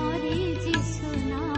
मरीजी सुना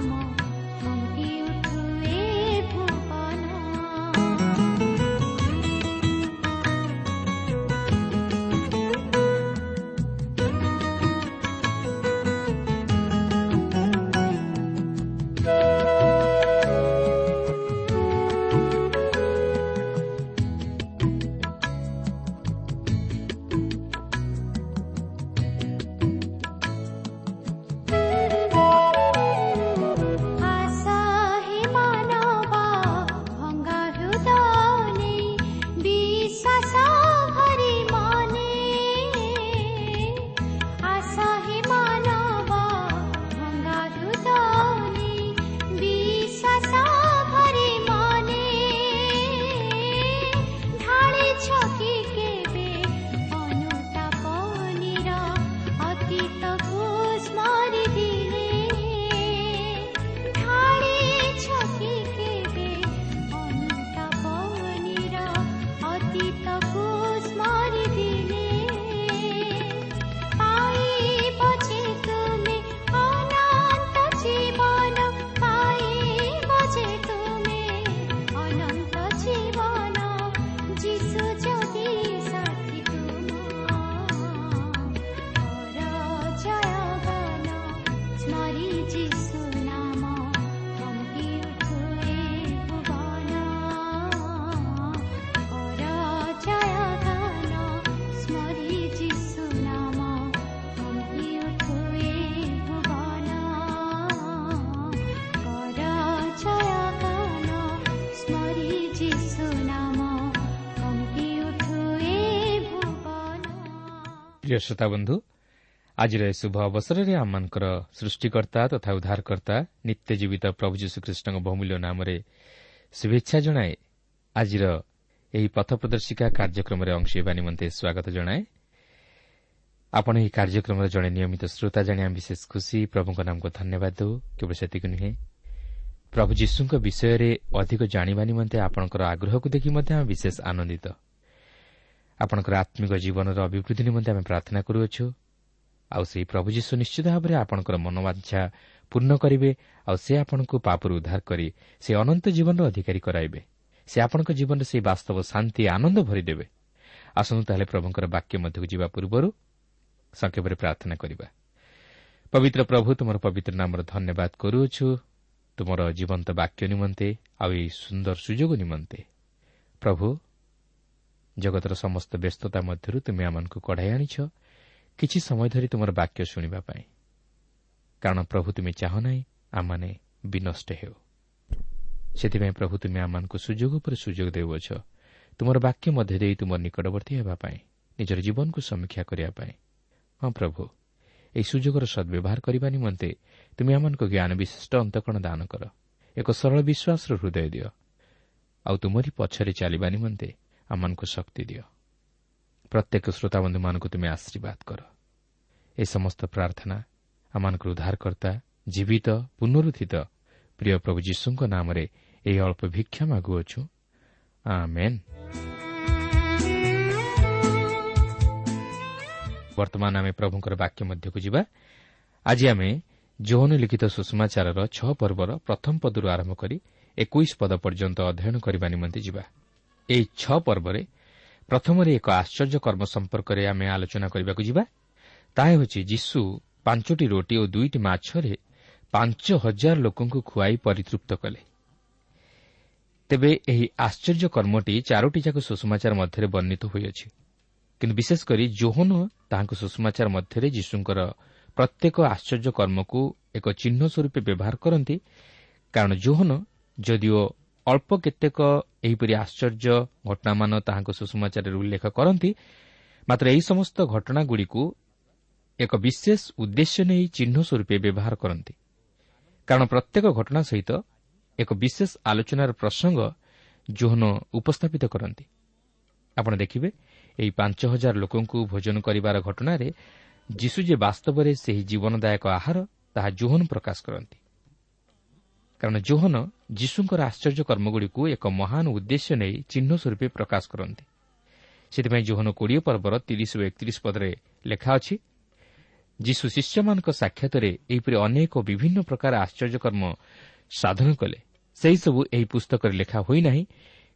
ପ୍ରିୟ ଶ୍ରୋତାବନ୍ଧୁ ଆଜିର ଏ ଶୁଭ ଅବସରରେ ଆମମାନଙ୍କର ସୃଷ୍ଟିକର୍ତ୍ତା ତଥା ଉଦ୍ଧାରକର୍ତ୍ତା ନିତ୍ୟଜୀବିତ ପ୍ରଭୁ ଯୀଶୁଖ୍ରୀଷ୍ଟଙ୍କ ବହୁମୂଲ୍ୟ ନାମରେ ଶୁଭେଚ୍ଛା ଜଣାଏ। ଆଜିର ଏହି ପଥ ପ୍ରଦର୍ଶିକା କାର୍ଯ୍ୟକ୍ରମରେ ଅଂଶ ହେବା ନିମନ୍ତେ ସ୍ୱାଗତ ଜଣାଏ। ଆପଣ ଏହି କାର୍ଯ୍ୟକ୍ରମର ଜଣେ ନିୟମିତ ଶ୍ରୋତା ଜାଣି ଆମେ ବିଶେଷ ଖୁସି ପ୍ରଭୁଙ୍କ ନାମକୁ ଧନ୍ୟବାଦ ଦେଉ କେବଳ ସେତିକି ନୁହେଁ। ପ୍ରଭୁ ଯୀଶୁଙ୍କ ବିଷୟରେ ଅଧିକ ଜାଣିବା ନିମନ୍ତେ ଆପଣଙ୍କର ଆଗ୍ରହକୁ ଦେଖି ମଧ୍ୟ ଆମେ ବିଶେଷ ଆନନ୍ଦିତ। ଆପଣଙ୍କର ଆତ୍ମିକ ଜୀବନର ଅଭିବୃଦ୍ଧି ନିମନ୍ତେ ଆମେ ପ୍ରାର୍ଥନା କରୁଅଛୁ। ଆଉ ସେହି ପ୍ରଭୁ ଯୀଶୁ ନିଶ୍ଚିତ ଭାବରେ ଆପଣଙ୍କର ମନୋବାଞ୍ଛା ପୂର୍ଣ୍ଣ କରିବେ ଆଉ ସେ ଆପଣଙ୍କୁ ପାପରୁ ଉଦ୍ଧାର କରି ସେ ଅନନ୍ତ ଜୀବନର ଅଧିକାରୀ କରାଇବେ। ସେ ଆପଣଙ୍କ ଜୀବନରେ ସେହି ବାସ୍ତବ ଶାନ୍ତି ଆନନ୍ଦ ଭରିଦେବେ। ଆସନ୍ତୁ ତାହେଲେ ପ୍ରଭୁଙ୍କର ବାକ୍ୟ ମଧ୍ୟକୁ ଯିବା ପୂର୍ବରୁ ସଂକ୍ଷେପରେ ପ୍ରାର୍ଥନା କରିବା। ପବିତ୍ର ପ୍ରଭୁ ତୁମର ପବିତ୍ର ନାମର ଧନ୍ୟବାଦ କରୁଅଛୁ। ତୁମର ଜୀବନ୍ତ ବାକ୍ୟ ନିମନ୍ତେ ଆଉ ଏହି ସୁନ୍ଦର ସୁଯୋଗ ନିମନ୍ତେ। ପ୍ରଭୁ ଜଗତର ସମସ୍ତ ବ୍ୟସ୍ତତା ମଧ୍ୟରୁ ତୁମେ ଆମମାନଙ୍କୁ କଢ଼ାଇ ଆଣିଛ। କିଛି ସମୟ ଧରି ତୁମର ବାକ୍ୟ ଶୁଣିବା ପାଇଁ। କାରଣ ପ୍ରଭୁ ତୁମେ ଚାହଁ ନାହିଁ ଆମମାନେ ବିନଷ୍ଟ ହେଉ। ସେଥିପାଇଁ ପ୍ରଭୁ ତୁମେ ଆମମାନଙ୍କୁ ସୁଯୋଗ ଉପରେ ସୁଯୋଗ ଦେଉଅଛ। ତୁମର ବାକ୍ୟ ମଧ୍ୟ ଦେଇ ତୁମର ନିକଟବର୍ତ୍ତୀ ହେବା ପାଇଁ ନିଜର ଜୀବନକୁ ସମୀକ୍ଷା କରିବା ପାଇଁ। ହଁ ପ୍ରଭୁ ଏହି ସୁଯୋଗର ସଦ୍ବ୍ୟବହାର କରିବା ନିମନ୍ତେ ତୁମେ ଆମମାନଙ୍କୁ ଜ୍ଞାନ ବିଶିଷ୍ଟ ଅନ୍ତକରଣ ଦାନ କର। ଏକ ସରଳ ବିଶ୍ୱାସର ହୃଦୟ ଦିଅ। ଆଉ ତୁମରି ପଛରେ ଚାଲିବା ନିମନ୍ତେ ଆମମାନଙ୍କୁ ଶକ୍ତି ଦିଅ। ପ୍ରତ୍ୟେକ ଶ୍ରୋତାବନ୍ଧୁମାନଙ୍କୁ ତୁମେ ଆଶୀର୍ବାଦ କର। ଏ ସମସ୍ତ ପ୍ରାର୍ଥନା ଆମମାନଙ୍କର ଉଦ୍ଧାରକର୍ତ୍ତା ଜୀବିତ ପୁନରୁଦ୍ଧିତ ପ୍ରିୟ ପ୍ରଭୁ ଯୀଶୁଙ୍କ ନାମରେ ଏହି ଅଳ୍ପ ଭିକ୍ଷା ମାଗୁଅଛୁ। ବର୍ତ୍ତମାନ ଆମେ ପ୍ରଭୁଙ୍କର ବାକ୍ୟ ମଧ୍ୟକୁ ଯିବା। ଆଜି ଆମେ ଯୌନ ଲିଖିତ ସୁଷମାଚାରର ଛଅ ପର୍ବର ପ୍ରଥମ ପଦରୁ ଆରମ୍ଭ କରି ଏକୋଇଶ ପଦ ପର୍ଯ୍ୟନ୍ତ ଅଧ୍ୟୟନ କରିବା ନିମନ୍ତେ ଯିବା। ଏହି ଛଅ ପର୍ବରେ ପ୍ରଥମରେ ଏକ ଆଶ୍ଚର୍ଯ୍ୟ କର୍ମ ସମ୍ପର୍କରେ ଆମେ ଆଲୋଚନା କରିବାକୁ ଯିବା। ତାହା ହେଉଛି ଯୀଶୁ ପାଞ୍ଚଟି ରୋଟି ଓ ଦୁଇଟି ମାଛରେ ପାଞ୍ଚ ହଜାର ଲୋକଙ୍କୁ ଖୁଆଇ ପରିତୃପ୍ତ କଲେ। ତେବେ ଏହି ଆଶ୍ଚର୍ଯ୍ୟ କର୍ମଟି ଚାରୋଟି ଯାକ ସୁଷମାଚାର ମଧ୍ୟରେ ବର୍ଣ୍ଣିତ ହୋଇଅଛି। କିନ୍ତୁ ବିଶେଷ କରି ଜୋହନ ତାହାଙ୍କ ସୁଷମାଚାର ମଧ୍ୟରେ ଯୀଶୁଙ୍କର ପ୍ରତ୍ୟେକ ଆଶ୍ଚର୍ଯ୍ୟ କର୍ମକୁ ଏକ ଚିହ୍ନ ସ୍ୱରୂପେ ବ୍ୟବହାର କରନ୍ତି। କାରଣ ଜୋହନ ଯଦିଓ ଅଳ୍ପ କେତେକ ଏହିପରି ଆଶ୍ଚର୍ଯ୍ୟ ଘଟଣାମାନ ତାହାଙ୍କ ସୁଷମାଚାରରେ ଉଲ୍ଲେଖ କରନ୍ତି ମାତ୍ର ଏହି ସମସ୍ତ ଘଟଣାଗୁଡ଼ିକୁ ଏକ ବିଶେଷ ଉଦ୍ଦେଶ୍ୟ ନେଇ ଚିହ୍ନ ସ୍ୱରୂପେ ବ୍ୟବହାର କରନ୍ତି। କାରଣ ପ୍ରତ୍ୟେକ ଘଟଣା ସହିତ ଏକ ବିଶେଷ ଆଲୋଚନାର ପ୍ରସଙ୍ଗ ଜୋହନ ଉପସ୍ଥାପିତ କରନ୍ତି। ଆପଣ ଦେଖିବେ ଏହି ପାଞ୍ଚ ହଜାର ଲୋକଙ୍କୁ ଭୋଜନ କରିବାର ଘଟଣାରେ ଯୀଶୁ ଯେ ବାସ୍ତବରେ ସେହି ଜୀବନଦାୟକ ଆହାର ତାହା ଜୋହନ ପ୍ରକାଶ କରନ୍ତି। କାରଣ ଜୋହନ ଯୀଶୁଙ୍କର ଆଶ୍ଚର୍ଯ୍ୟ କର୍ମଗୁଡ଼ିକୁ ଏକ ମହାନ ଉଦ୍ଦେଶ୍ୟ ନେଇ ଚିହ୍ନ ସ୍ୱରୂପେ ପ୍ରକାଶ କରନ୍ତି। ସେଥିପାଇଁ ଜୋହନ କୋଡ଼ିଏ ପର୍ବର ତିରିଶ ଓ ଏକତିରିଶ ପଦରେ ଲେଖା ଅଛି ଯୀଶୁ ଶିଷ୍ୟମାନଙ୍କ ସାକ୍ଷାତରେ ଏହିପରି ଅନେକ ବିଭିନ୍ନ ପ୍ରକାର ଆଶ୍ଚର୍ଯ୍ୟକର୍ମ ସାଧନ କଲେ। ସେହିସବୁ ଏହି ପୁସ୍ତକରେ ଲେଖା ହୋଇନାହିଁ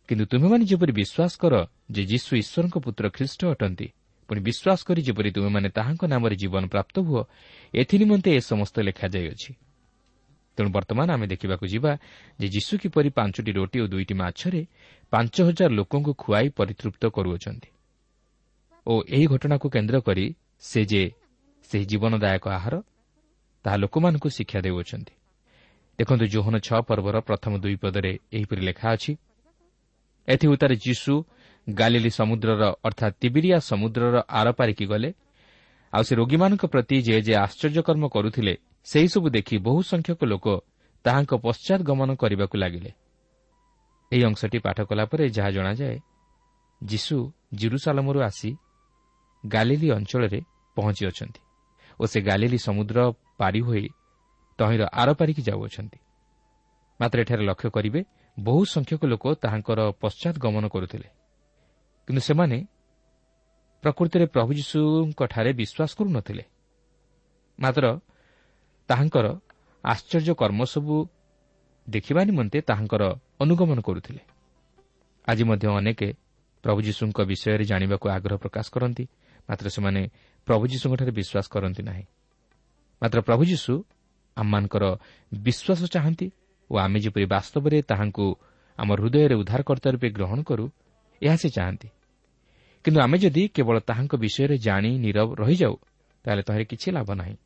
କିନ୍ତୁ ତୁମେମାନେ ଯେପରି ବିଶ୍ୱାସ କର ଯେ ଯୀଶୁ ଈଶ୍ୱରଙ୍କ ପୁତ୍ର ଖ୍ରୀଷ୍ଟ ଅଟନ୍ତି ପୁଣି ବିଶ୍ୱାସ କରି ଯେପରି ତୁମେମାନେ ତାହାଙ୍କ ନାମରେ ଜୀବନ ପ୍ରାପ୍ତ ହୁଅ ଏଥିନିମନ୍ତେ ଏ ସମସ୍ତ ଲେଖାଯାଇଅଛି ତେଣୁ ବର୍ତ୍ତମାନ ଆମେ ଦେଖିବାକୁ ଯିବା ଯେ ଯୀଶୁ କିପରି ପାଞ୍ଚଟି ରୋଟି ଓ ଦୁଇଟି ମାଛରେ ପାଞ୍ଚ ହଜାର ଲୋକଙ୍କୁ ଖୁଆଇ ପରିତୃପ୍ତ କରୁଅଛନ୍ତି। ଓ ଏହି ଘଟଣାକୁ କେନ୍ଦ୍ର କରି ସେ ଯେ ସେହି ଜୀବନଦାୟକ ଆହାର ତାହା ଲୋକମାନଙ୍କୁ ଶିକ୍ଷା ଦେଉଅଛନ୍ତି। ଦେଖନ୍ତୁ ଜୋହନ ଛଅ ପର୍ବର ପ୍ରଥମ ଦୁଇ ପଦରେ ଏହିପରି ଲେଖା ଅଛି ଏଥି ଉତ୍ତାରେ ଯୀଶୁ ଗାଲିଲି ସମୁଦ୍ରର ଅର୍ଥାତ୍ ତିବିରିଆ ସମୁଦ୍ରର ଆରପାରିକି ଗଲେ। ଆଉ ସେ ରୋଗୀମାନଙ୍କ ପ୍ରତି ଯେ ଯେ ଆଶ୍ଚର୍ଯ୍ୟକର୍ମ କରୁଥିଲେ ସେହିସବୁ ଦେଖି ବହୁ ସଂଖ୍ୟକ ଲୋକ ତାହାଙ୍କ ପଶ୍ଚାତ୍ ଗମନ କରିବାକୁ ଲାଗିଲେ। ଏହି ଅଂଶଟି ପାଠ କଲାପରେ ଯାହା ଜଣାଯାଏ ଯୀଶୁ ଜିରୁସାଲମରୁ ଆସି ଗାଲିଲି ଅଞ୍ଚଳରେ ପହଞ୍ଚିଅଛନ୍ତି ଓ ସେ ଗାଲିଲି ସମୁଦ୍ର ପାରି ହୋଇ ତହିଁର ଆରପାରିକି ଯାଉଅଛନ୍ତି। ମାତ୍ର ଏଠାରେ ଲକ୍ଷ୍ୟ କରିବେ ବହୁ ସଂଖ୍ୟକ ଲୋକ ତାହାଙ୍କର ପଶ୍ଚାତ୍ ଗମନ କରୁଥିଲେ। କିନ୍ତୁ ସେମାନେ ପ୍ରକୃତିରେ ପ୍ରଭୁ ଯୀଶୁଙ୍କଠାରେ ବିଶ୍ୱାସ କରୁନଥିଲେ। ମାତ୍ର ତାହାଙ୍କର ଆଶ୍ଚର୍ଯ୍ୟ କର୍ମ ସବୁ ଦେଖିବା ନିମନ୍ତେ ତାହାଙ୍କର ଅନୁଗମନ କରୁଥିଲେ। ଆଜି ମଧ୍ୟ ଅନେକ ପ୍ରଭୁ ଯୀଶୁଙ୍କ ବିଷୟରେ ଜାଣିବାକୁ ଆଗ୍ରହ ପ୍ରକାଶ କରନ୍ତି ମାତ୍ର ସେମାନେ ପ୍ରଭୁ ଯୀଶୁଙ୍କଠାରେ ବିଶ୍ୱାସ କରନ୍ତି ନାହିଁ। ମାତ୍ର ପ୍ରଭୁ ଯୀଶୁ ଆମମାନଙ୍କର ବିଶ୍ୱାସ ଚାହାନ୍ତି ଓ ଆମେ ଯେପରି ବାସ୍ତବରେ ତାହାଙ୍କୁ ଆମ ହୃଦୟରେ ଉଦ୍ଧାରକର୍ତ୍ତା ରୂପେ ଗ୍ରହଣ କରୁ ଏହା ସେ ଚାହାନ୍ତି। କିନ୍ତୁ ଆମେ ଯଦି କେବଳ ତାହାଙ୍କ ବିଷୟରେ ଜାଣି ନିରବ ରହିଯାଉ ତାହେଲେ ତହିଁରେ କିଛି ଲାଭ ନାହିଁ।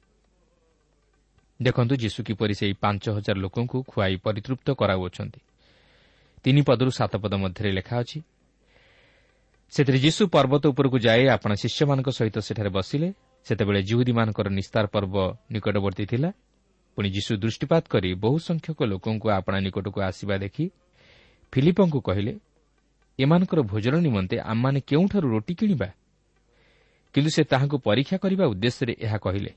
ଦେଖନ୍ତୁ ଯୀଶୁ କିପରି ସେହି ପାଞ୍ଚ ହଜାର ଲୋକଙ୍କୁ ଖୁଆଇ ପରିତୃପ୍ତ କରାଉଅଛନ୍ତି। ତିନି ପଦରୁ ସାତ ପଦ ମଧ୍ୟରେ ଲେଖା ଅଛି ସେଥିରେ ଯୀଶୁ ପର୍ବତ ଉପରକୁ ଯାଇ ଆପଣ ଶିଷ୍ୟମାନଙ୍କ ସହିତ ସେଠାରେ ବସିଲେ। ସେତେବେଳେ ଜିହୁଦୀମାନଙ୍କର ନିସ୍ତାର ପର୍ବ ନିକଟବର୍ତ୍ତୀ ଥିଲା। ପୁଣି ଯୀଶୁ ଦୃଷ୍ଟିପାତ କରି ବହୁ ସଂଖ୍ୟକ ଲୋକଙ୍କୁ ଆପଣା ନିକଟକୁ ଆସିବା ଦେଖି ଫିଲିପଙ୍କୁ କହିଲେ ଏମାନଙ୍କର ଭୋଜନ ନିମନ୍ତେ ଆମମାନେ କେଉଁଠାରୁ ରୋଟି କିଣିବା? କିନ୍ତୁ ସେ ତାହାଙ୍କୁ ପରୀକ୍ଷା କରିବା ଉଦ୍ଦେଶ୍ୟରେ ଏହା କହିଲେ।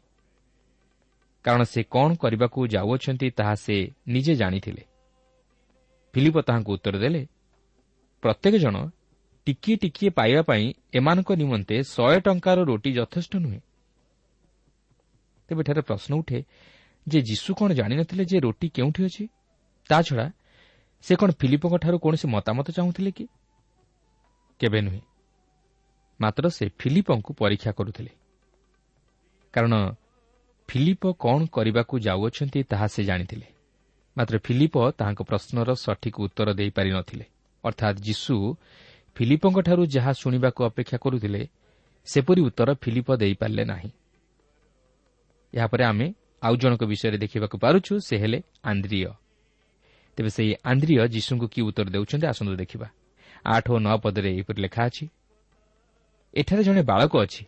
କାରଣ ସେ କ'ଣ କରିବାକୁ ଯାଉଅଛନ୍ତି ତାହା ସେ ନିଜେ ଜାଣିଥିଲେ। ଫିଲିପ ତାହାଙ୍କୁ ଉତ୍ତର ଦେଲେ ପ୍ରତ୍ୟେକ ଜଣ ଟିକିଏ ଟିକିଏ ପାଇବା ପାଇଁ ଏମାନଙ୍କ ନିମନ୍ତେ ଶହେ ଟଙ୍କାର ରୋଟି ଯଥେଷ୍ଟ ନୁହେଁ ତେବେ ଏଠାରେ ପ୍ରଶ୍ନ ଉଠେ ଯେ ଯୀଶୁ କ'ଣ ଜାଣିନଥିଲେ ଯେ ରୋଟି କେଉଁଠି ଅଛି? ତାଛଡ଼ା ସେ କ'ଣ ଫିଲିପଙ୍କଠାରୁ କୌଣସି ମତାମତ ଚାହୁଁଥିଲେ କି କେବେ ନୁହେଁ ମାତ୍ର ସେ ଫିଲିପଙ୍କୁ ପରୀକ୍ଷା କରୁଥିଲେ। କାରଣ ଫିଲିପ କ'ଣ କରିବାକୁ ଯାଉଅଛନ୍ତି ତାହା ସେ ଜାଣିଥିଲେ। ମାତ୍ର ଫିଲିପ ତାହାଙ୍କ ପ୍ରଶ୍ନର ସଠିକ୍ ଉତ୍ତର ଦେଇପାରିନଥିଲେ ଅର୍ଥାତ୍ ଯୀଶୁ ଫିଲିପଙ୍କଠାରୁ ଯାହା ଶୁଣିବାକୁ ଅପେକ୍ଷା କରୁଥିଲେ ସେପରି ଉତ୍ତର ଫିଲିପ ଦେଇପାରିଲେ ନାହିଁ। ଏହାପରେ ଆମେ ଆଉ ଜଣଙ୍କ ବିଷୟରେ ଦେଖିବାକୁ ପାରୁଛୁ ସେ ହେଲେ ଆନ୍ଦ୍ରିୟ। ତେବେ ସେହି ଆନ୍ଦ୍ରିୟ ଯୀଶୁଙ୍କୁ କି ଉତ୍ତର ଦେଉଛନ୍ତି ଆସନ୍ତୁ ଦେଖିବା। ଆଠ ଓ ନଅ ପଦରେ ଏହିପରି ଲେଖା ଅଛି ଏଠାରେ ଜଣେ ବାଳକ ଅଛି।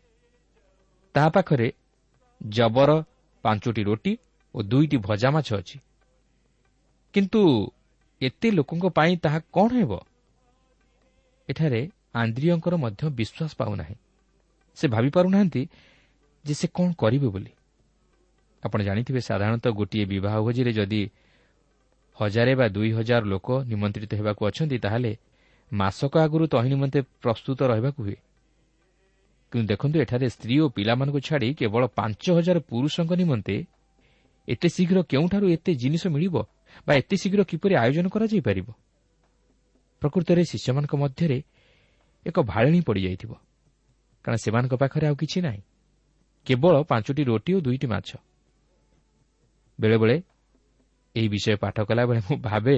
ତାହା ପାଖରେ ଜବର ପାଞ୍ଚଟି ରୋଟି ଓ ଦୁଇଟି ଭଜା ମାଛ ଅଛି। କିନ୍ତୁ ଏତେ ଲୋକଙ୍କ ପାଇଁ ତାହା କ'ଣ ହେବ? ଏଠାରେ ଆନ୍ଦ୍ରିୟଙ୍କର ମଧ୍ୟ ବିଶ୍ୱାସ ପାଉନାହିଁ। ସେ ଭାବିପାରୁନାହାନ୍ତି ଯେ ସେ କ'ଣ କରିବେ ବୋଲି। ଆପଣ ଜାଣିଥିବେ ସାଧାରଣତଃ ଗୋଟିଏ ବିବାହ ଭୋଜିରେ ଯଦି ହଜାରେ ବା ଦୁଇ ହଜାର ଲୋକ ନିମନ୍ତ୍ରିତ ହେବାକୁ ଅଛନ୍ତି ତାହେଲେ ମାସକ ଆଗରୁ ତହିଁ ନିମନ୍ତେ ପ୍ରସ୍ତୁତ ରହିବାକୁ ହୁଏ। କିନ୍ତୁ ଦେଖନ୍ତୁ ଏଠାରେ ସ୍ତ୍ରୀ ଓ ପିଲାମାନଙ୍କୁ ଛାଡ଼ି କେବଳ ପାଞ୍ଚ ହଜାର ପୁରୁଷଙ୍କ ନିମନ୍ତେ ଏତେ ଶୀଘ୍ର କେଉଁଠାରୁ ଏତେ ଜିନିଷ ମିଳିବ ବା ଏତେ ଶୀଘ୍ର କିପରି ଆୟୋଜନ କରାଯାଇପାରିବ? ପ୍ରକୃତରେ ଶିଷ୍ୟମାନଙ୍କ ମଧ୍ୟରେ ଏକ ଭାଳିଣୀ ପଡ଼ିଯାଇଥିବ। କାରଣ ସେମାନଙ୍କ ପାଖରେ ଆଉ କିଛି ନାହିଁ। କେବଳ ପାଞ୍ଚଟି ରୋଟି ଓ ଦୁଇଟି ମାଛ। ବେଳେବେଳେ ଏହି ବିଷୟ ପାଠ କଲାବେଳେ ମୁଁ ଭାବେ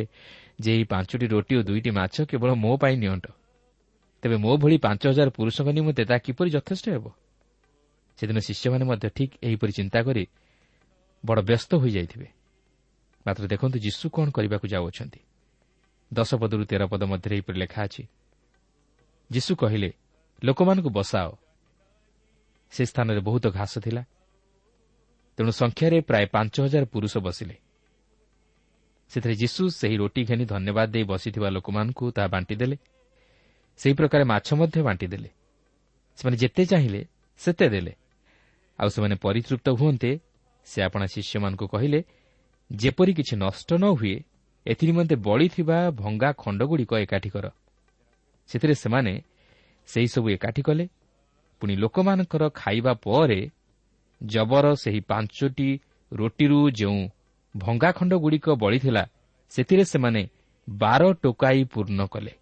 ଯେ ଏହି ପାଞ୍ଚଟି ରୋଟି ଓ ଦୁଇଟି ମାଛ କେବଳ ମୋ ପାଇଁ ନିଅଣ୍ଟ। ତେବେ ମୋ ଭଳି ପାଞ୍ଚ ହଜାର ପୁରୁଷଙ୍କ ନିମନ୍ତେ ତାହା କିପରି ଯଥେଷ୍ଟ ହେବ? ସେଦିନ ଶିଷ୍ୟମାନେ ମଧ୍ୟ ଠିକ୍ ଏହିପରି ଚିନ୍ତା କରି ବଡ଼ ବ୍ୟସ୍ତ ହୋଇଯାଇଥିବେ। ମାତ୍ର ଦେଖନ୍ତୁ ଯୀଶୁ କ'ଣ କରିବାକୁ ଯାଉଅଛନ୍ତି। ଦଶ ପଦରୁ ତେର ପଦ ମଧ୍ୟରେ ଏହିପରି ଲେଖା ଅଛି ଯୀଶୁ କହିଲେ ଲୋକମାନଙ୍କୁ ବସାଅ। ସେ ସ୍ଥାନରେ ବହୁତ ଘାସ ଥିଲା। ତେଣୁ ସଂଖ୍ୟାରେ ପ୍ରାୟ ପାଞ୍ଚ ହଜାର ପୁରୁଷ ବସିଲେ। ସେଥିରେ ଯୀଶୁ ସେହି ରୋଟି ଘେନି ଧନ୍ୟବାଦ ଦେଇ ବସିଥିବା ଲୋକମାନଙ୍କୁ ତାହା ବାଣ୍ଟିଦେଲେ ସେହି ପ୍ରକାର ମାଛ ମଧ୍ୟ ବାଣ୍ଟିଦେଲେ। ସେମାନେ ଯେତେ ଚାହିଁଲେ ସେତେ ଦେଲେ। ଆଉ ସେମାନେ ପରିତୃପ୍ତ ହୁଅନ୍ତେ ସେ ଆପଣା ଶିଷ୍ୟମାନଙ୍କୁ କହିଲେ ଯେପରି କିଛି ନଷ୍ଟ ନ ହୁଏ ଏଥିନିମନ୍ତେ ବଳିଥିବା ଭଙ୍ଗା ଖଣ୍ଡଗୁଡ଼ିକ ଏକାଠି କର। ସେଥିରେ ସେମାନେ ସେହିସବୁ ଏକାଠି କଲେ। ପୁଣି ଲୋକମାନଙ୍କର ଖାଇବା ପରେ ଜବର ସେହି ପାଞ୍ଚଟି ରୋଟିରୁ ଯେଉଁ ଭଙ୍ଗା ଖଣ୍ଡଗୁଡ଼ିକ ବଳିଥିଲା ସେଥିରେ ସେମାନେ ବାର ଟୋକାଇ ପୂର୍ଣ୍ଣ କଲେ।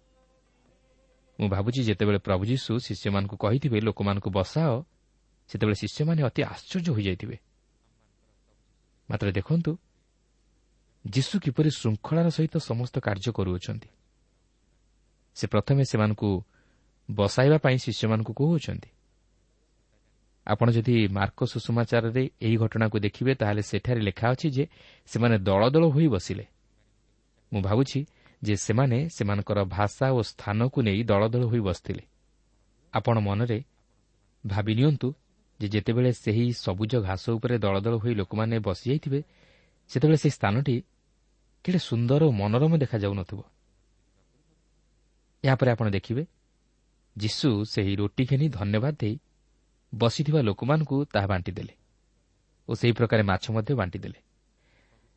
ମୁଁ ଭାବୁଛି ଯେତେବେଳେ ପ୍ରଭୁ ଯୀଶୁ ଶିଷ୍ୟମାନଙ୍କୁ କହିଥିବେ ଲୋକମାନଙ୍କୁ ବସାଅ ସେତେବେଳେ ଶିଷ୍ୟମାନେ ଅତି ଆଶ୍ଚର୍ଯ୍ୟ ହୋଇଯାଇଥିବେ। ମାତ୍ର ଦେଖନ୍ତୁ ଯୀଶୁ କିପରି ଶୃଙ୍ଖଳାର ସହିତ ସମସ୍ତ କାର୍ଯ୍ୟ କରୁଅଛନ୍ତି। ସେ ପ୍ରଥମେ ସେମାନଙ୍କୁ ବସାଇବା ପାଇଁ ଶିଷ୍ୟମାନଙ୍କୁ କହୁଅଛନ୍ତି। ଆପଣ ଯଦି ମାର୍କ ସୁଷମାଚାରରେ ଏହି ଘଟଣାକୁ ଦେଖିବେ ତାହେଲେ ସେଠାରେ ଲେଖା ଅଛି ଯେ ସେମାନେ ଦଳ ଦଳ ହୋଇ ବସିଲେ। ମୁଁ ଭାବୁଛି ଯେ ସେମାନେ ସେମାନଙ୍କର ଭାଷା ଓ ସ୍ଥାନକୁ ନେଇ ଦଳ ଦଳ ହୋଇ ବସିଥିଲେ। ଆପଣ ମନରେ ଭାବି ନିଅନ୍ତୁ ଯେ ଯେତେବେଳେ ସେହି ସବୁଜ ଘାସ ଉପରେ ଦଳ ଦଳ ହୋଇ ଲୋକମାନେ ବସିଯାଇଥିବେ ସେତେବେଳେ ସେହି ସ୍ଥାନଟି କେଡ଼େ ସୁନ୍ଦର ଓ ମନୋରମ ଦେଖାଯାଉନଥିବ। ଏହାପରେ ଆପଣ ଦେଖିବେ ଯୀଶୁ ସେହି ରୋଟି ଘେନି ଧନ୍ୟବାଦ ଦେଇ ବସିଥିବା ଲୋକମାନଙ୍କୁ ତାହା ବାଣ୍ଟିଦେଲେ ଓ ସେହି ପ୍ରକାର ମାଛ ମଧ୍ୟ ବାଣ୍ଟିଦେଲେ।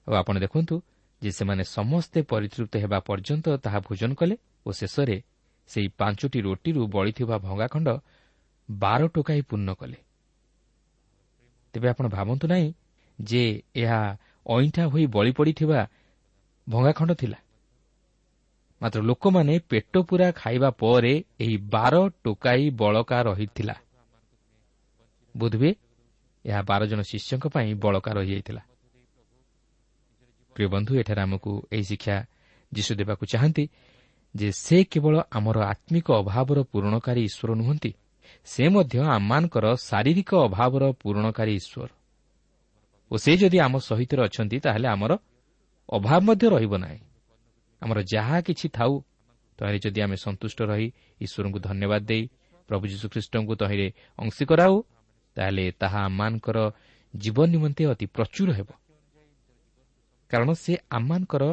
ଆଉ ଆପଣ ଦେଖନ୍ତୁ ଯେ ସେମାନେ ସମସ୍ତେ ପରିତୃପ୍ତ ହେବା ପର୍ଯ୍ୟନ୍ତ ତାହା ଭୋଜନ କଲେ ଓ ଶେଷରେ ସେହି ପାଞ୍ଚଟି ରୋଟିରୁ ବଳିଥିବା ଭଙ୍ଗାଖଣ୍ଡ ବାର ଟୋକାଇ ପୂର୍ଣ୍ଣ କଲେ। ତେବେ ଆପଣ ଭାବନ୍ତୁ ନାହିଁ ଯେ ଏହା ଅଇଁଠା ହୋଇ ବଳି ପଡ଼ିଥିବା ଭଙ୍ଗାଖଣ୍ଡ ଥିଲା। ମାତ୍ର ଲୋକମାନେ ପେଟ ପୂରା ଖାଇବା ପରେ ଏହି ବାର ଟୋକାଇ ବଳକା ରହିଥିଲା। ବୋଧହୁଏ ଏହା ବାର ଜଣ ଶିଷ୍ୟଙ୍କ ପାଇଁ ବଳକା ରହିଯାଇଥିଲା। ପ୍ରିୟ ବନ୍ଧୁ ଏଠାରେ ଆମକୁ ଏହି ଶିକ୍ଷା ଯୀଶୁ ଦେବାକୁ ଚାହାନ୍ତି ଯେ ସେ କେବଳ ଆମର ଆତ୍ମିକ ଅଭାବର ପୂରଣକାରୀ ଈଶ୍ୱର ନୁହନ୍ତି ସେ ମଧ୍ୟ ଆମମାନଙ୍କର ଶାରୀରିକ ଅଭାବର ପୂରଣକାରୀ ଈଶ୍ୱର। ଓ ସେ ଯଦି ଆମ ସହିତ ଅଛନ୍ତି ତାହେଲେ ଆମର ଅଭାବ ମଧ୍ୟ ରହିବ ନାହିଁ। ଆମର ଯାହା କିଛି ଥାଉ ତହିଁରେ ଯଦି ଆମେ ସନ୍ତୁଷ୍ଟ ରହି ଈଶ୍ୱରଙ୍କୁ ଧନ୍ୟବାଦ ଦେଇ ପ୍ରଭୁ ଯୀଶୁଖ୍ରୀଷ୍ଟଙ୍କୁ ତହିଁରେ ଅଂଶୀ କରାଉ ତାହେଲେ ତାହା ଆମମାନଙ୍କର ଜୀବନ ନିମନ୍ତେ ଅତି ପ୍ରଚୁର ହେବ। କାରଣ ସେ ଆମମାନଙ୍କର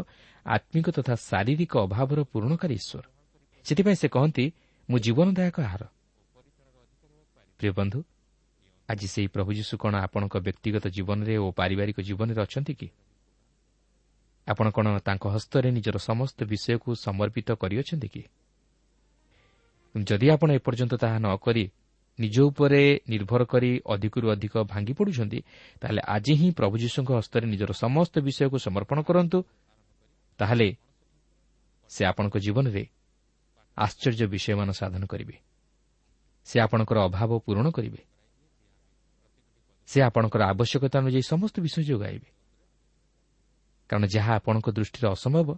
ଆତ୍ମିକ ତଥା ଶାରୀରିକ ଅଭାବର ପୂରଣକାରୀ ଈଶ୍ୱର। ସେଥିପାଇଁ ସେ କହନ୍ତି ମୁଁ ଜୀବନଦାୟକ ଆହାର। ପ୍ରିୟ ବନ୍ଧୁ ଆଜି ସେହି ପ୍ରଭୁ ଯୀଶୁ କ'ଣ ଆପଣଙ୍କ ବ୍ୟକ୍ତିଗତ ଜୀବନରେ ଓ ପାରିବାରିକ ଜୀବନରେ ଅଛନ୍ତି କି? ଆପଣ କ'ଣ ତାଙ୍କ ହସ୍ତରେ ନିଜର ସମସ୍ତ ବିଷୟକୁ ସମର୍ପିତ କରିଅଛନ୍ତି କି? ଯଦି ଆପଣ ଏପର୍ଯ୍ୟନ୍ତ ତାହା ନ କରି ନିଜ ଉପରେ ନିର୍ଭର କରି ଅଧିକରୁ ଅଧିକ ଭାଙ୍ଗି ପଡ଼ୁଛନ୍ତି ତାହେଲେ ଆଜି ହିଁ ପ୍ରଭୁ ଯୀଶୁଙ୍କ ହସ୍ତରେ ନିଜର ସମସ୍ତ ବିଷୟକୁ ସମର୍ପଣ କରନ୍ତୁ ତାହେଲେ ସେ ଆପଣଙ୍କ ଜୀବନରେ ଆଶ୍ଚର୍ଯ୍ୟ ବିଷୟମାନ ସାଧନ କରିବେ। ସେ ଆପଣଙ୍କର ଅଭାବ ପୂରଣ କରିବେ। ସେ ଆପଣଙ୍କର ଆବଶ୍ୟକତା ଅନୁଯାୟୀ ସମସ୍ତ ବିଷୟ ଯୋଗାଇବେ। କାରଣ ଯାହା ଆପଣଙ୍କ ଦୃଷ୍ଟିରେ ଅସମ୍ଭବ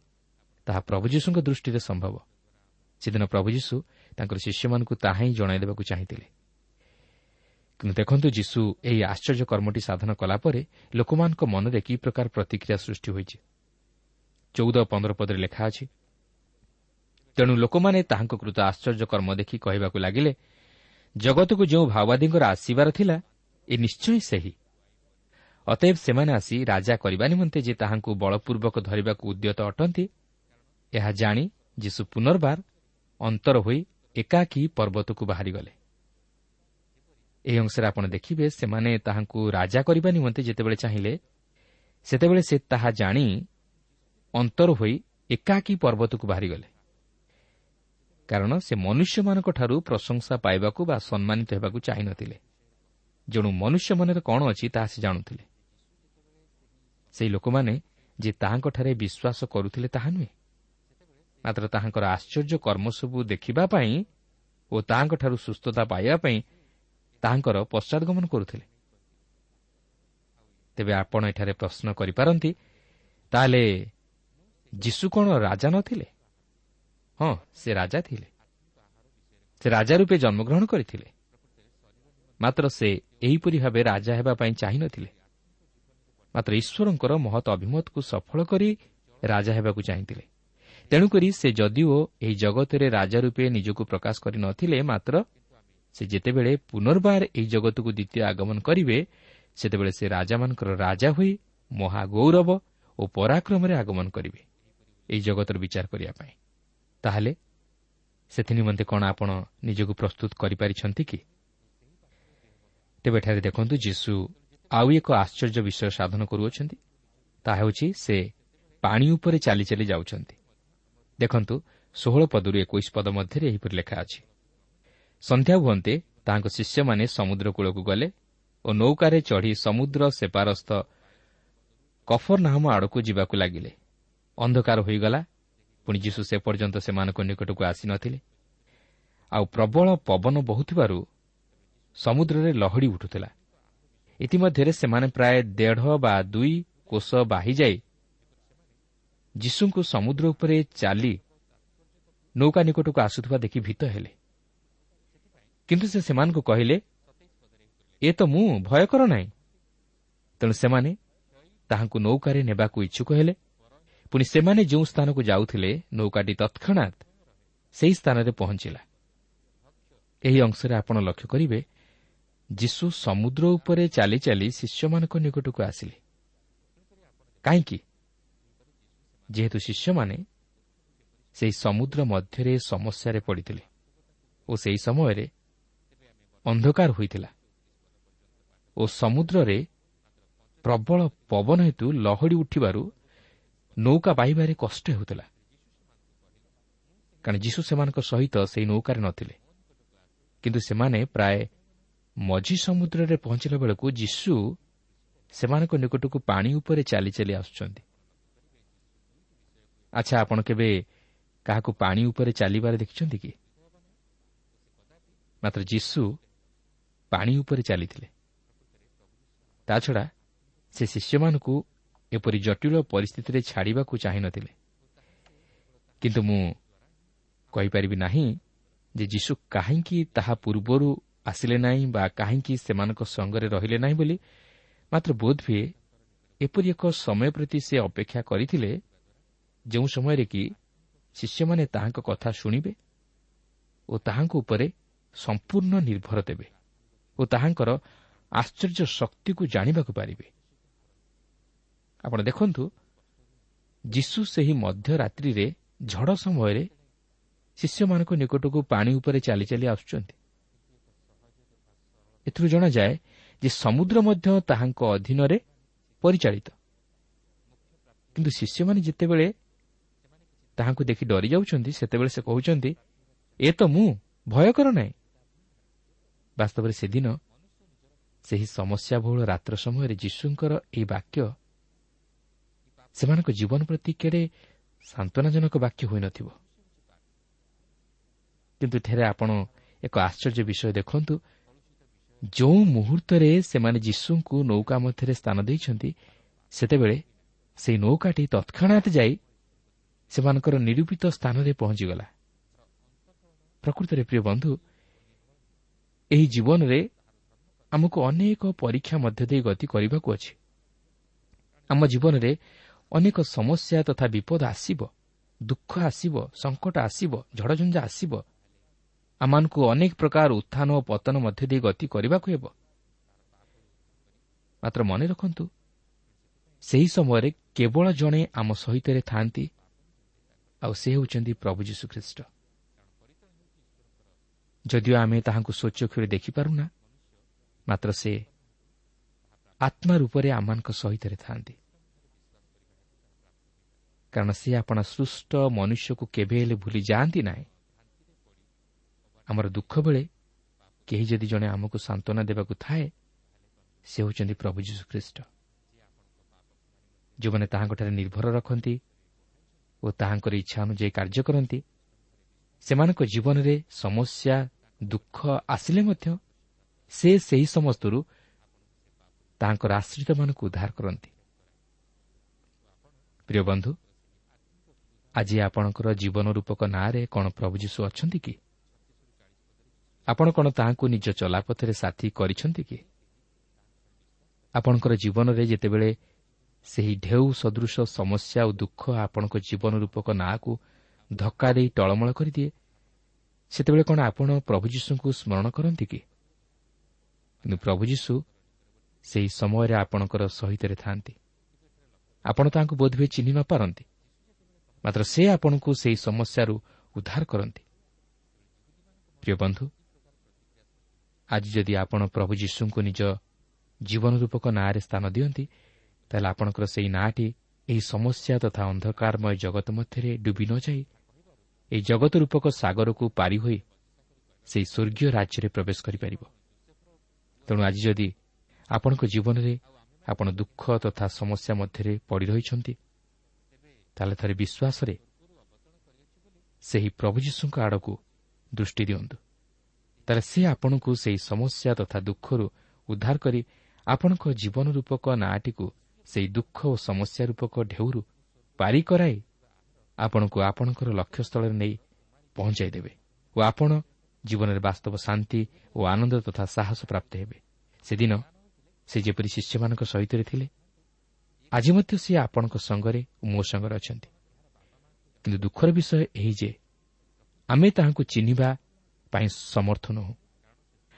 ତାହା ପ୍ରଭୁ ଯୀଶୁଙ୍କ ଦୃଷ୍ଟିରେ ସମ୍ଭବ। ସେଦିନ ପ୍ରଭୁ ଯୀଶୁ ତାଙ୍କର ଶିଷ୍ୟମାନଙ୍କୁ ତାହା ହିଁ ଜଣାଇ ଦେବାକୁ ଚାହିଁଥିଲେ। ଦେଖନ୍ତୁ ଯୀଶୁ ଏହି ଆଶ୍ଚର୍ଯ୍ୟ କର୍ମଟି ସାଧନ କଲାପରେ ଲୋକମାନଙ୍କ ମନରେ କି ପ୍ରକାର ପ୍ରତିକ୍ରିୟା ସୃଷ୍ଟି ହୋଇଛି। ଚଉଦ ପନ୍ଦର ପଦରେ ଲେଖା ଅଛି ତେଣୁ ଲୋକମାନେ ତାହାଙ୍କ କୃତ ଆଶ୍ଚର୍ଯ୍ୟ କର୍ମ ଦେଖି କହିବାକୁ ଲାଗିଲେ ଜଗତକୁ ଯେଉଁ ଭାଓବାଦୀଙ୍କର ଆସିବାର ଥିଲା ଏ ନିଶ୍ଚୟ ସେହି। ଅତଏବ ସେମାନେ ଆସି ରାଜା କରିବା ନିମନ୍ତେ ଯେ ତାହାଙ୍କୁ ବଳପୂର୍ବକ ଧରିବାକୁ ଉଦ୍ୟତ ଅଟନ୍ତି ଏହା ଜାଣି ଯୀଶୁ ପୁନର୍ବାର ଅନ୍ତର ହୋଇ ଏକାକୀ ପର୍ବତକୁ ବାହାରିଗଲେ। ଏହି ଅଂଶରେ ଆପଣ ଦେଖିବେ ସେମାନେ ତାହାଙ୍କୁ ରାଜା କରିବା ନିମନ୍ତେ ଯେତେବେଳେ ଚାହିଁଲେ ସେତେବେଳେ ସେ ତାହା ଜାଣି ଅନ୍ତର ହୋଇ ଏକାକୀ ପର୍ବତକୁ ବାହାରିଗଲେ। କାରଣ ସେ ମନୁଷ୍ୟମାନଙ୍କଠାରୁ ପ୍ରଶଂସା ପାଇବାକୁ ବା ସମ୍ମାନିତ ହେବାକୁ ଚାହିଁନଥିଲେ। ଯେଣୁ ମନୁଷ୍ୟ ମନରେ କ'ଣ ଅଛି ତାହା ସେ ଜାଣୁଥିଲେ। ସେହି ଲୋକମାନେ ଯେ ତାହାଙ୍କଠାରେ ବିଶ୍ୱାସ କରୁଥିଲେ ତାହା ନୁହେଁ। ମାତ୍ର ତାହାଙ୍କର ଆଶ୍ଚର୍ଯ୍ୟ କର୍ମ ସବୁ ଦେଖିବା ପାଇଁ ଓ ତାହାଙ୍କଠାରୁ ସୁସ୍ଥତା ପାଇବା ପାଇଁ ତାହାଙ୍କର ପଶ୍ଚାଦଗମନ କରୁଥିଲେ। ତେବେ ଆପଣ ଏଠାରେ ପ୍ରଶ୍ନ କରିପାରନ୍ତି ତାହେଲେ ଯୀଶୁ କ'ଣ ରାଜା ନଥିଲେ? ହଁ ସେ ରାଜା ଥିଲେ। ସେ ରାଜା ରୂପେ ଜନ୍ମଗ୍ରହଣ କରିଥିଲେ। ମାତ୍ର ସେ ଏହିପରି ଭାବେ ରାଜା ହେବା ପାଇଁ ଚାହିଁନଥିଲେ ମାତ୍ର ଈଶ୍ୱରଙ୍କର ମହତ ଅଭିମତକୁ ସଫଳ କରି ରାଜା ହେବାକୁ ଚାହିଁଥିଲେ। ତେଣୁକରି ସେ ଯଦିଓ ଏହି ଜଗତରେ ରାଜା ରୂପେ ନିଜକୁ ପ୍ରକାଶ କରିନଥିଲେ ମାତ୍ର ସେ ଯେତେବେଳେ ପୁନର୍ବାର ଏହି ଜଗତକୁ ଦ୍ୱିତୀୟ ଆଗମନ କରିବେ ସେତେବେଳେ ସେ ରାଜାମାନଙ୍କର ରାଜା ହୋଇ ମହାଗୌରବ ଓ ପରାକ୍ରମରେ ଆଗମନ କରିବେ ଏହି ଜଗତର ବିଚାର କରିବା ପାଇଁ। ତାହେଲେ ସେଥିନିମନ୍ତେ କ'ଣ ଆପଣ ନିଜକୁ ପ୍ରସ୍ତୁତ କରିପାରିଛନ୍ତି କି? ତେବେ ଏଠାରେ ଦେଖନ୍ତୁ ଯୀଶୁ ଆଉ ଏକ ଆଶ୍ଚର୍ଯ୍ୟ ବିଷୟ ସାଧନ କରୁଅଛନ୍ତି। ତାହା ହେଉଛି ସେ ପାଣି ଉପରେ ଚାଲି ଚାଲି ଯାଉଛନ୍ତି। ଦେଖନ୍ତୁ ଷୋହଳ ପଦରୁ ଏକୋଇଶ ପଦ ମଧ୍ୟରେ ଏହିପରି ଲେଖା ଅଛି। ସନ୍ଧ୍ୟା ହୁଅନ୍ତେ ତାହାଙ୍କ ଶିଷ୍ୟମାନେ ସମୁଦ୍ର କୂଳକୁ ଗଲେ ଓ ନୌକାରେ ଚଢ଼ି ସମୁଦ୍ର ସେପାରସ୍ଥ କଫର ନାମ ଆଡ଼କୁ ଯିବାକୁ ଲାଗିଲେ। ଅନ୍ଧକାର ହୋଇଗଲା। ପୁଣି ଯୀଶୁ ସେ ପର୍ଯ୍ୟନ୍ତ ସେମାନଙ୍କ ନିକଟକୁ ଆସିନଥିଲେ ଆଉ ପ୍ରବଳ ପବନ ବହୁଥିବାରୁ ସମୁଦ୍ରରେ ଲହଡ଼ି ଉଠୁଥିଲା। ଇତିମଧ୍ୟରେ ସେମାନେ ପ୍ରାୟ ଦେଢ଼ ବା ଦୁଇ କୋଷ ବାହିଯାଇ ଯୀଶୁଙ୍କୁ ସମୁଦ୍ର ଉପରେ ଚାଲି ନୌକା ନିକଟକୁ ଆସୁଥିବା ଦେଖି ଭୀତ ହେଲେ। କିନ୍ତୁ ସେ ସେମାନଙ୍କୁ କହିଲେ ଏ ତ ମୁଁ ଭୟ କର ନାହିଁ। ତେଣୁ ସେମାନେ ତାହାଙ୍କୁ ନୌକାରେ ନେବାକୁ ଇଚ୍ଛୁକ ହେଲେ। ପୁଣି ସେମାନେ ଯେଉଁ ସ୍ଥାନକୁ ଯାଉଥିଲେ ନୌକାଟି ତତ୍କ୍ଷଣାତ୍ ସେହି ସ୍ଥାନରେ ପହଞ୍ଚିଲା। ଏହି ଅଂଶରେ ଆପଣ ଲକ୍ଷ୍ୟ କରିବେ ଯୀଶୁ ସମୁଦ୍ର ଉପରେ ଚାଲି ଚାଲି ଶିଷ୍ୟମାନଙ୍କ ନିକଟକୁ ଆସିଲେ। କାହିଁକି? ଯେହେତୁ ଶିଷ୍ୟମାନେ ସେହି ସମୁଦ୍ର ମଧ୍ୟରେ ସମସ୍ୟାରେ ପଡ଼ିଥିଲେ ଓ ସେହି ସମୟରେ ଅନ୍ଧକାର ହୋଇଥିଲା ଓ ସମୁଦ୍ରରେ ପ୍ରବଳ ପବନ ହେତୁ ଲହଡ଼ି ଉଠିବାରୁ ନୌକା ବାହିବାରେ କଷ୍ଟ ହେଉଥିଲା। କାରଣ ଯୀଶୁ ସେମାନଙ୍କ ସହିତ ସେହି ନୌକାରେ ନଥିଲେ। କିନ୍ତୁ ସେମାନେ ପ୍ରାୟ ମଝି ସମୁଦ୍ରରେ ପହଞ୍ଚିଲା ବେଳକୁ ଯୀଶୁ ସେମାନଙ୍କ ନିକଟକୁ ପାଣି ଉପରେ ଚାଲି ଚାଲି ଆସୁଛନ୍ତି। ଆଚ୍ଛା ଆପଣ କେବେ କାହାକୁ ପାଣି ଉପରେ ଚାଲିବାରେ ଦେଖିଛନ୍ତି କି? ମାତ୍ର ଯୀଶୁ ପାଣି ଉପରେ ଚାଲିଥିଲେ। ତାଛଡ଼ା ସେ ଶିଷ୍ୟମାନଙ୍କୁ ଏପରି ଜଟିଳ ପରିସ୍ଥିତିରେ ଛାଡ଼ିବାକୁ ଚାହିଁନଥିଲେ କିନ୍ତୁ ମୁଁ କହିପାରିବି ନାହିଁ ଯେ ଯୀଶୁ କାହିଁକି ତାହା ପୂର୍ବରୁ ଆସିଲେ ନାହିଁ ବା କାହିଁକି ସେମାନଙ୍କ ସଙ୍ଗରେ ରହିଲେ ନାହିଁ ବୋଲି ମାତ୍ର ବୋଧହୁଏ ଏପରି ଏକ ସମୟ ପ୍ରତି ସେ ଅପେକ୍ଷା କରିଥିଲେ ଯେଉଁ ସମୟରେ କି ଶିଷ୍ୟମାନେ ତାହାଙ୍କ କଥା ଶୁଣିବେ ଓ ତାହାଙ୍କ ଉପରେ ସମ୍ପୂର୍ଣ୍ଣ ନିର୍ଭର ଦେବେ। ଓ ତାହାଙ୍କର ଆଶ୍ଚର୍ଯ୍ୟ ଶକ୍ତିକୁ ଜାଣିବାକୁ ପାରିବେ। ଆପଣ ଦେଖନ୍ତୁ ଯୀଶୁ ସେହି ମଧ୍ୟରାତ୍ରିରେ ଝଡ଼ ସମୟରେ ଶିଷ୍ୟମାନଙ୍କ ନିକଟକୁ ପାଣି ଉପରେ ଚାଲି ଚାଲି ଆସୁଛନ୍ତି। ଏଥିରୁ ଜଣାଯାଏ ଯେ ସମୁଦ୍ର ମଧ୍ୟ ତାହାଙ୍କ ଅଧୀନରେ ପରିଚାଳିତ। କିନ୍ତୁ ଶିଷ୍ୟମାନେ ଯେତେବେଳେ ତାହାଙ୍କୁ ଦେଖି ଡରି ଯାଉଛନ୍ତି ସେତେବେଳେ ସେ କହୁଛନ୍ତି ଏ ତ ମୁଁ ଭୟ କର ନାହିଁ। ବାସ୍ତବରେ ସେଦିନ ସେହି ସମସ୍ୟାବହୁଳ ରାତ୍ର ସମୟରେ ଯୀଶୁଙ୍କର ଏହି ବାକ୍ୟ ସେମାନଙ୍କ ଜୀବନ ପ୍ରତି କେଡ଼େ ସାନ୍ତ୍ୱନାଜନକ ବାକ୍ୟ ହୋଇନଥିବ। କିନ୍ତୁ ଏଠାରେ ଆପଣ ଏକ ଆଶ୍ଚର୍ଯ୍ୟ ବିଷୟ ଦେଖନ୍ତୁ। ଯେଉଁ ମୁହୂର୍ତ୍ତରେ ସେମାନେ ଯୀଶୁଙ୍କୁ ନୌକା ମଧ୍ୟରେ ସ୍ଥାନ ଦେଇଛନ୍ତି ସେତେବେଳେ ସେହି ନୌକାଟି ତତ୍କ୍ଷଣାତ୍ ଯାଇ ସେମାନଙ୍କର ନିରୂପିତ ସ୍ଥାନରେ ପହଞ୍ଚିଗଲା। ପ୍ରକୃତରେ ପ୍ରିୟ ବନ୍ଧୁ ଏହି ଜୀବନରେ ଆମକୁ ଅନେକ ପରୀକ୍ଷା ମଧ୍ୟ ଦେଇ ଗତି କରିବାକୁ ଅଛି। ଆମ ଜୀବନରେ ଅନେକ ସମସ୍ୟା ତଥା ବିପଦ ଆସିବ ଦୁଃଖ ଆସିବ ସଙ୍କଟ ଆସିବ ଝଡ଼ଝଞ୍ଝା ଆସିବ। ଆମମାନଙ୍କୁ ଅନେକ ପ୍ରକାର ଉତ୍ଥାନ ଓ ପତନ ମଧ୍ୟ ଦେଇ ଗତି କରିବାକୁ ହେବ। ମାତ୍ର ମନେ ରଖନ୍ତୁ ସେହି ସମୟରେ କେବଳ ଜଣେ ଆମ ସହିତରେ ଥାନ୍ତି ଆଉ ସେ ହେଉଛନ୍ତି ପ୍ରଭୁ ଯୀଶୁଖ୍ରୀଷ୍ଟ। ଯଦିଓ ଆମେ ତାହାଙ୍କୁ ସ୍ୱଚ୍ଛକ୍ଷରେ ଦେଖିପାରୁନା ମାତ୍ର ସେ ଆତ୍ମା ରୂପରେ ଆମମାନଙ୍କ ସହିତରେ ଥାନ୍ତି କାରଣ ସେ ଆପଣ ସୃଷ୍ଟ ମନୁଷ୍ୟକୁ କେବେ ହେଲେ ଭୁଲି ଯାଆନ୍ତି ନାହିଁ ଆମର ଦୁଃଖ ବେଳେ କେହି ଯଦି ଜଣେ ଆମକୁ ସାନ୍ତ୍ୱନା ଦେବାକୁ ଥାଏ ସେ ହେଉଛନ୍ତି ପ୍ରଭୁ ଯୀଶୁଖ୍ରୀଷ୍ଟ ଯେଉଁମାନେ ତାହାଙ୍କଠାରେ ନିର୍ଭର ରଖନ୍ତି ଓ ତାହାଙ୍କର ଇଚ୍ଛା ଅନୁଯାୟୀ କାର୍ଯ୍ୟ କରନ୍ତି ସେମାନଙ୍କ ଜୀବନରେ ସମସ୍ୟା ଦୁଃଖ ଆସିଲେ ମଧ୍ୟ ସେ ସେହି ସମସ୍ତରୁ ତାହାଙ୍କର ଆଶ୍ରିତମାନଙ୍କୁ ଉଦ୍ଧାର କରନ୍ତି। ପ୍ରିୟ ବନ୍ଧୁ ଆଜି ଆପଣଙ୍କର ଜୀବନ ରୂପକ ନାଁରେ କ'ଣ ପ୍ରଭୁ ଯୀଶୁ ଅଛନ୍ତି କି? ଆପଣ କ'ଣ ତାହାଙ୍କୁ ନିଜ ଚଲାପଥରେ ସାଥୀ କରିଛନ୍ତି କି? ଆପଣଙ୍କର ଜୀବନରେ ଯେତେବେଳେ ସେହି ଢେଉ ସଦୃଶ ସମସ୍ୟା ଓ ଦୁଃଖ ଆପଣଙ୍କ ଜୀବନ ରୂପକ ନାଁକୁ ଧକ୍କା ଦେଇ ଟଳମଳ କରିଦିଏ ସେତେବେଳେ କ'ଣ ଆପଣ ପ୍ରଭୁ ଯୀଶୁଙ୍କୁ ସ୍ମରଣ କରନ୍ତି କି? କିନ୍ତୁ ପ୍ରଭୁ ଯୀଶୁ ସେହି ସମୟରେ ଆପଣଙ୍କର ସହିତରେ ଥାନ୍ତି ଆପଣ ତାହାଙ୍କୁ ବୋଧହୁଏ ଚିହ୍ନି ନ ପାରନ୍ତି। ମାତ୍ର ସେ ଆପଣଙ୍କୁ ସେହି ସମସ୍ୟାରୁ ଉଦ୍ଧାର କରନ୍ତି। ପ୍ରିୟ ବନ୍ଧୁ ଆଜି ଯଦି ଆପଣ ପ୍ରଭୁ ଯୀଶୁଙ୍କୁ ନିଜ ଜୀବନ ରୂପକ ନାଁରେ ସ୍ଥାନ ଦିଅନ୍ତି ତାହେଲେ ଆପଣଙ୍କର ସେହି ନାଁଟି ଏହି ସମସ୍ୟା ତଥା ଅନ୍ଧକାରମୟ ଜଗତ ମଧ୍ୟରେ ଡୁବି ନ ଯାଇ ଏହି ଜଗତ ରୂପକ ସାଗରକୁ ପାରି ହୋଇ ସେହି ସ୍ୱର୍ଗୀୟ ରାଜ୍ୟରେ ପ୍ରବେଶ କରିପାରିବ। ତେଣୁ ଆଜି ଯଦି ଆପଣଙ୍କ ଜୀବନରେ ଆପଣ ଦୁଃଖ ତଥା ସମସ୍ୟା ମଧ୍ୟରେ ପଡ଼ି ରହିଛନ୍ତି ତାହେଲେ ଥରେ ବିଶ୍ୱାସରେ ସେହି ପ୍ରଭୁ ଯୀଶୁଙ୍କ ଆଡ଼କୁ ଦୃଷ୍ଟି ଦିଅନ୍ତୁ। ତାହେଲେ ସେ ଆପଣଙ୍କୁ ସେହି ସମସ୍ୟା ତଥା ଦୁଃଖରୁ ଉଦ୍ଧାର କରି ଆପଣଙ୍କ ଜୀବନ ରୂପକ ନାଁଟିକୁ ସେହି ଦୁଃଖ ଓ ସମସ୍ୟା ରୂପକ ଢେଉରୁ ପାରି କରାଇ ଆପଣଙ୍କୁ ଆପଣଙ୍କର ଲକ୍ଷ୍ୟସ୍ଥଳରେ ନେଇ ପହଞ୍ଚାଇ ଦେବେ ଓ ଆପଣ ଜୀବନରେ ବାସ୍ତବ ଶାନ୍ତି ଓ ଆନନ୍ଦ ତଥା ସାହସ ପ୍ରାପ୍ତ ହେବେ। ସେଦିନ ସେ ଯେପରି ଶିଷ୍ୟମାନଙ୍କ ସହିତ ଥିଲେ ଆଜି ମଧ୍ୟ ସେ ଆପଣଙ୍କ ସଙ୍ଗରେ ଓ ମୋ ସଙ୍ଗରେ ଅଛନ୍ତି। କିନ୍ତୁ ଦୁଃଖର ବିଷୟ ଏହି ଯେ ଆମେ ତାହାଙ୍କୁ ଚିହ୍ନିବା ପାଇଁ ସମର୍ଥ ନୁହଁ।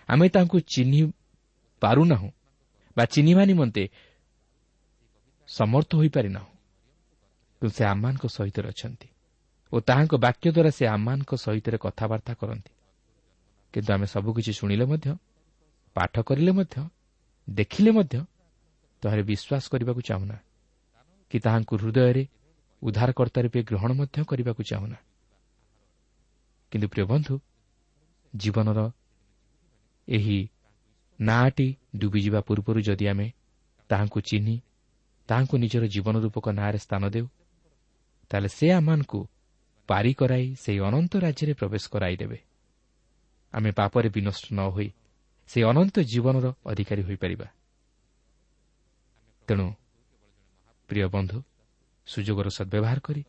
ଆମେ ତାହାଙ୍କୁ ଚିହ୍ନି ପାରୁନାହୁଁ ବା ଚିହ୍ନିବା ନିମନ୍ତେ ସମର୍ଥ ହୋଇପାରିନାହୁଁ କିନ୍ତୁ ସେ ଆମମାନଙ୍କ ସହିତ ଅଛନ୍ତି ଓ ତାହାଙ୍କ ବାକ୍ୟ ଦ୍ୱାରା ସେ ଆମମାନଙ୍କ ସହିତ କଥାବାର୍ତ୍ତା କରନ୍ତି। କିନ୍ତୁ ଆମେ ସବୁକିଛି ଶୁଣିଲେ ମଧ୍ୟ ପାଠ କରିଲେ ମଧ୍ୟ ଦେଖିଲେ ମଧ୍ୟ ତାହାରେ ବିଶ୍ୱାସ କରିବାକୁ ଚାହୁଁନା। କି ତାହାଙ୍କୁ ହୃଦୟରେ ଉଦ୍ଧାରକର୍ତ୍ତା ରୂପେ ଗ୍ରହଣ ମଧ୍ୟ କରିବାକୁ ଚାହୁଁନା। କିନ୍ତୁ ପ୍ରିୟ ବନ୍ଧୁ ଜୀବନର ଏହି ନାଁଟି ଡୁବିଯିବା ପୂର୍ବରୁ ଯଦି ଆମେ ତାହାଙ୍କୁ ଚିହ୍ନି ତାହାଙ୍କୁ ନିଜର ଜୀବନ ରୂପକ ନାଁରେ ସ୍ଥାନ ଦେଉ ତାହେଲେ ସେ ଆମମାନଙ୍କୁ ପାରି କରାଇ ସେହି ଅନନ୍ତ ରାଜ୍ୟରେ ପ୍ରବେଶ କରାଇଦେବେ ଆମେ ପାପରେ ବିନଷ୍ଟ ନ ହୋଇ ସେହି ଅନନ୍ତ ଜୀବନର ଅଧିକାରୀ ହୋଇପାରିବା। ତେଣୁ ପ୍ରିୟ ବନ୍ଧୁ ସୁଯୋଗର ସଦ୍ବ୍ୟବହାର କରି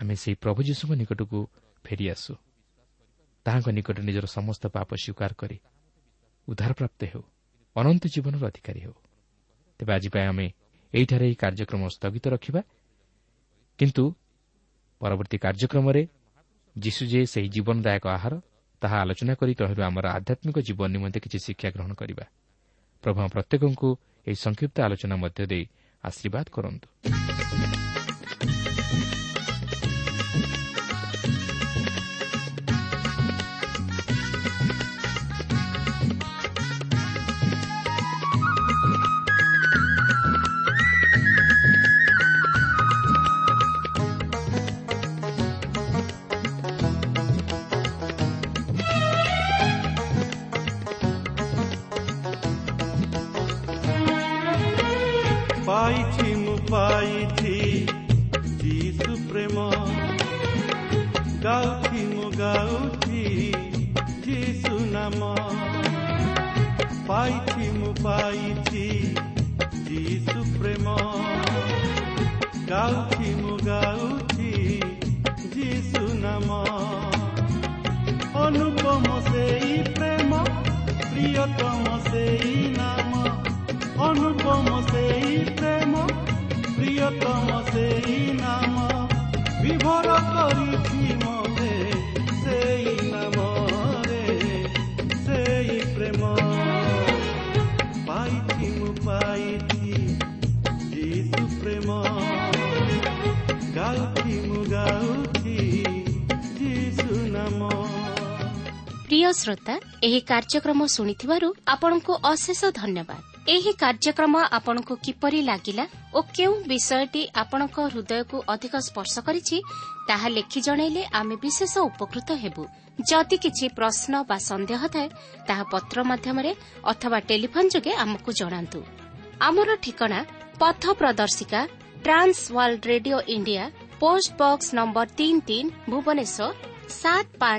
ଆମେ ସେହି ପ୍ରଭୁ ଯୀଶୁଙ୍କ ନିକଟକୁ ଫେରିଆସୁ। ତାହାଙ୍କ ନିକଟରେ ନିଜର ସମସ୍ତ ପାପ ସ୍ୱୀକାର କରି ଉଦ୍ଧାରପ୍ରାପ୍ତ ହେଉ ଅନନ୍ତ ଜୀବନର ଅଧିକାରୀ ହେଉ। ତେବେ ଆଜି ପାଇଁ ଆମେ ଏହିଠାରେ ଏହି କାର୍ଯ୍ୟକ୍ରମ ସ୍ଥଗିତ ରଖିବା। କିନ୍ତୁ ପରବର୍ତ୍ତୀ କାର୍ଯ୍ୟକ୍ରମରେ ଯୀଶୁ ଯେ ସେହି ଜୀବନଦାୟକ ଆହାର ତାହା ଆଲୋଚନା କରି ତହିଁରୁ ଆମର ଆଧ୍ୟାତ୍ମିକ ଜୀବନ ନିମନ୍ତେ କିଛି ଶିକ୍ଷା ଗ୍ରହଣ କରିବା। ପ୍ରଭୁ ପ୍ରତ୍ୟେକଙ୍କୁ ଏହି ସଂକ୍ଷିପ୍ତ ଆଲୋଚନା ମଧ୍ୟ ଦେଇ ଆଶୀର୍ବାଦ କରନ୍ତୁ। ଗାଉଛି ମୁଁ ଗାଉଛି ଯୀଶୁ ନାମ। ଅନୁପମ ସେଇ ପ୍ରେମ ପ୍ରିୟତମ ସେଇ ନାମ। ଅନୁପମ ସେଇ ପ୍ରେମ ପ୍ରିୟତମ ସେଇ ନାମ श्रोताम आपरि लाग के विषय आपदयको अधिक स्पर्श गरिकु जन सन्देह थाय तत्रम टेफोन जे आम ठिक पथ प्रदर्शिका Trans World Radio India post box number Bhubaneswar सात पा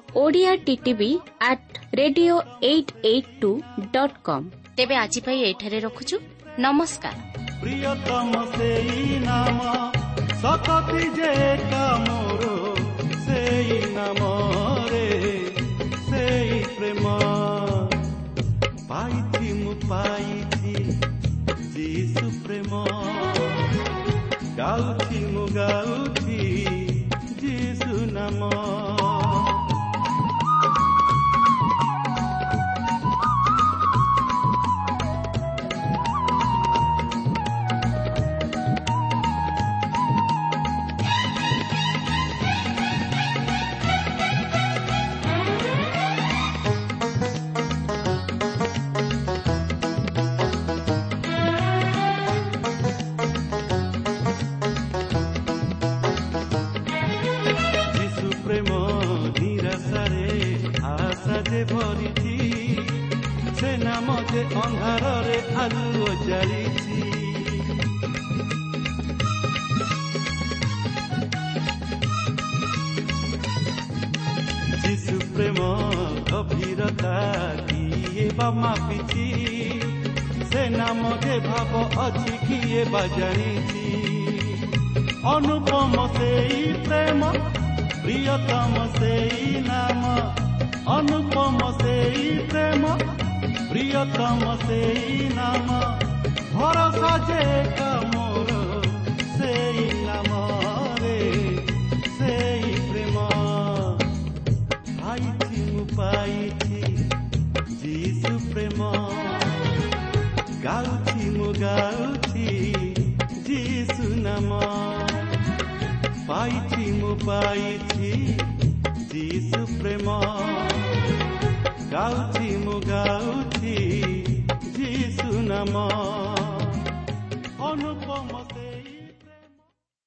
Odia TV at radio eight eight two dot com ତେବେ ଆଜି ପାଇଁ ଏଠାରେ ରଖୁଛୁ। ନମସ୍କାର। ପ୍ରିୟତମ ସେଇ ନାମ ଶତତି ଯେ କାମର ସେଇ ନାମରେ ବା ମାପିଛି ସେ ନାମ ଯେ ଭାବ ଅଛି କିଏ ବା ଜାଣିଛି ଅନୁପମ ସେଇ ପ୍ରେମ ପ୍ରିୟତମ ସେଇ ନାମ। ଅନୁପମ ସେଇ ପ୍ରେମ ପ୍ରିୟତମ ସେଇ ନାମ। ଭରସା ଯେ କାମର ସେଇ ନାମରେ ପାଇଛି ମୁଁ ପାଇଛି ଯୀଶୁ ପ୍ରେମ ଗାଉଛି ମୁଁ ଗାଉଛି ଯୀଶୁ ନାମ ଅନୁପମ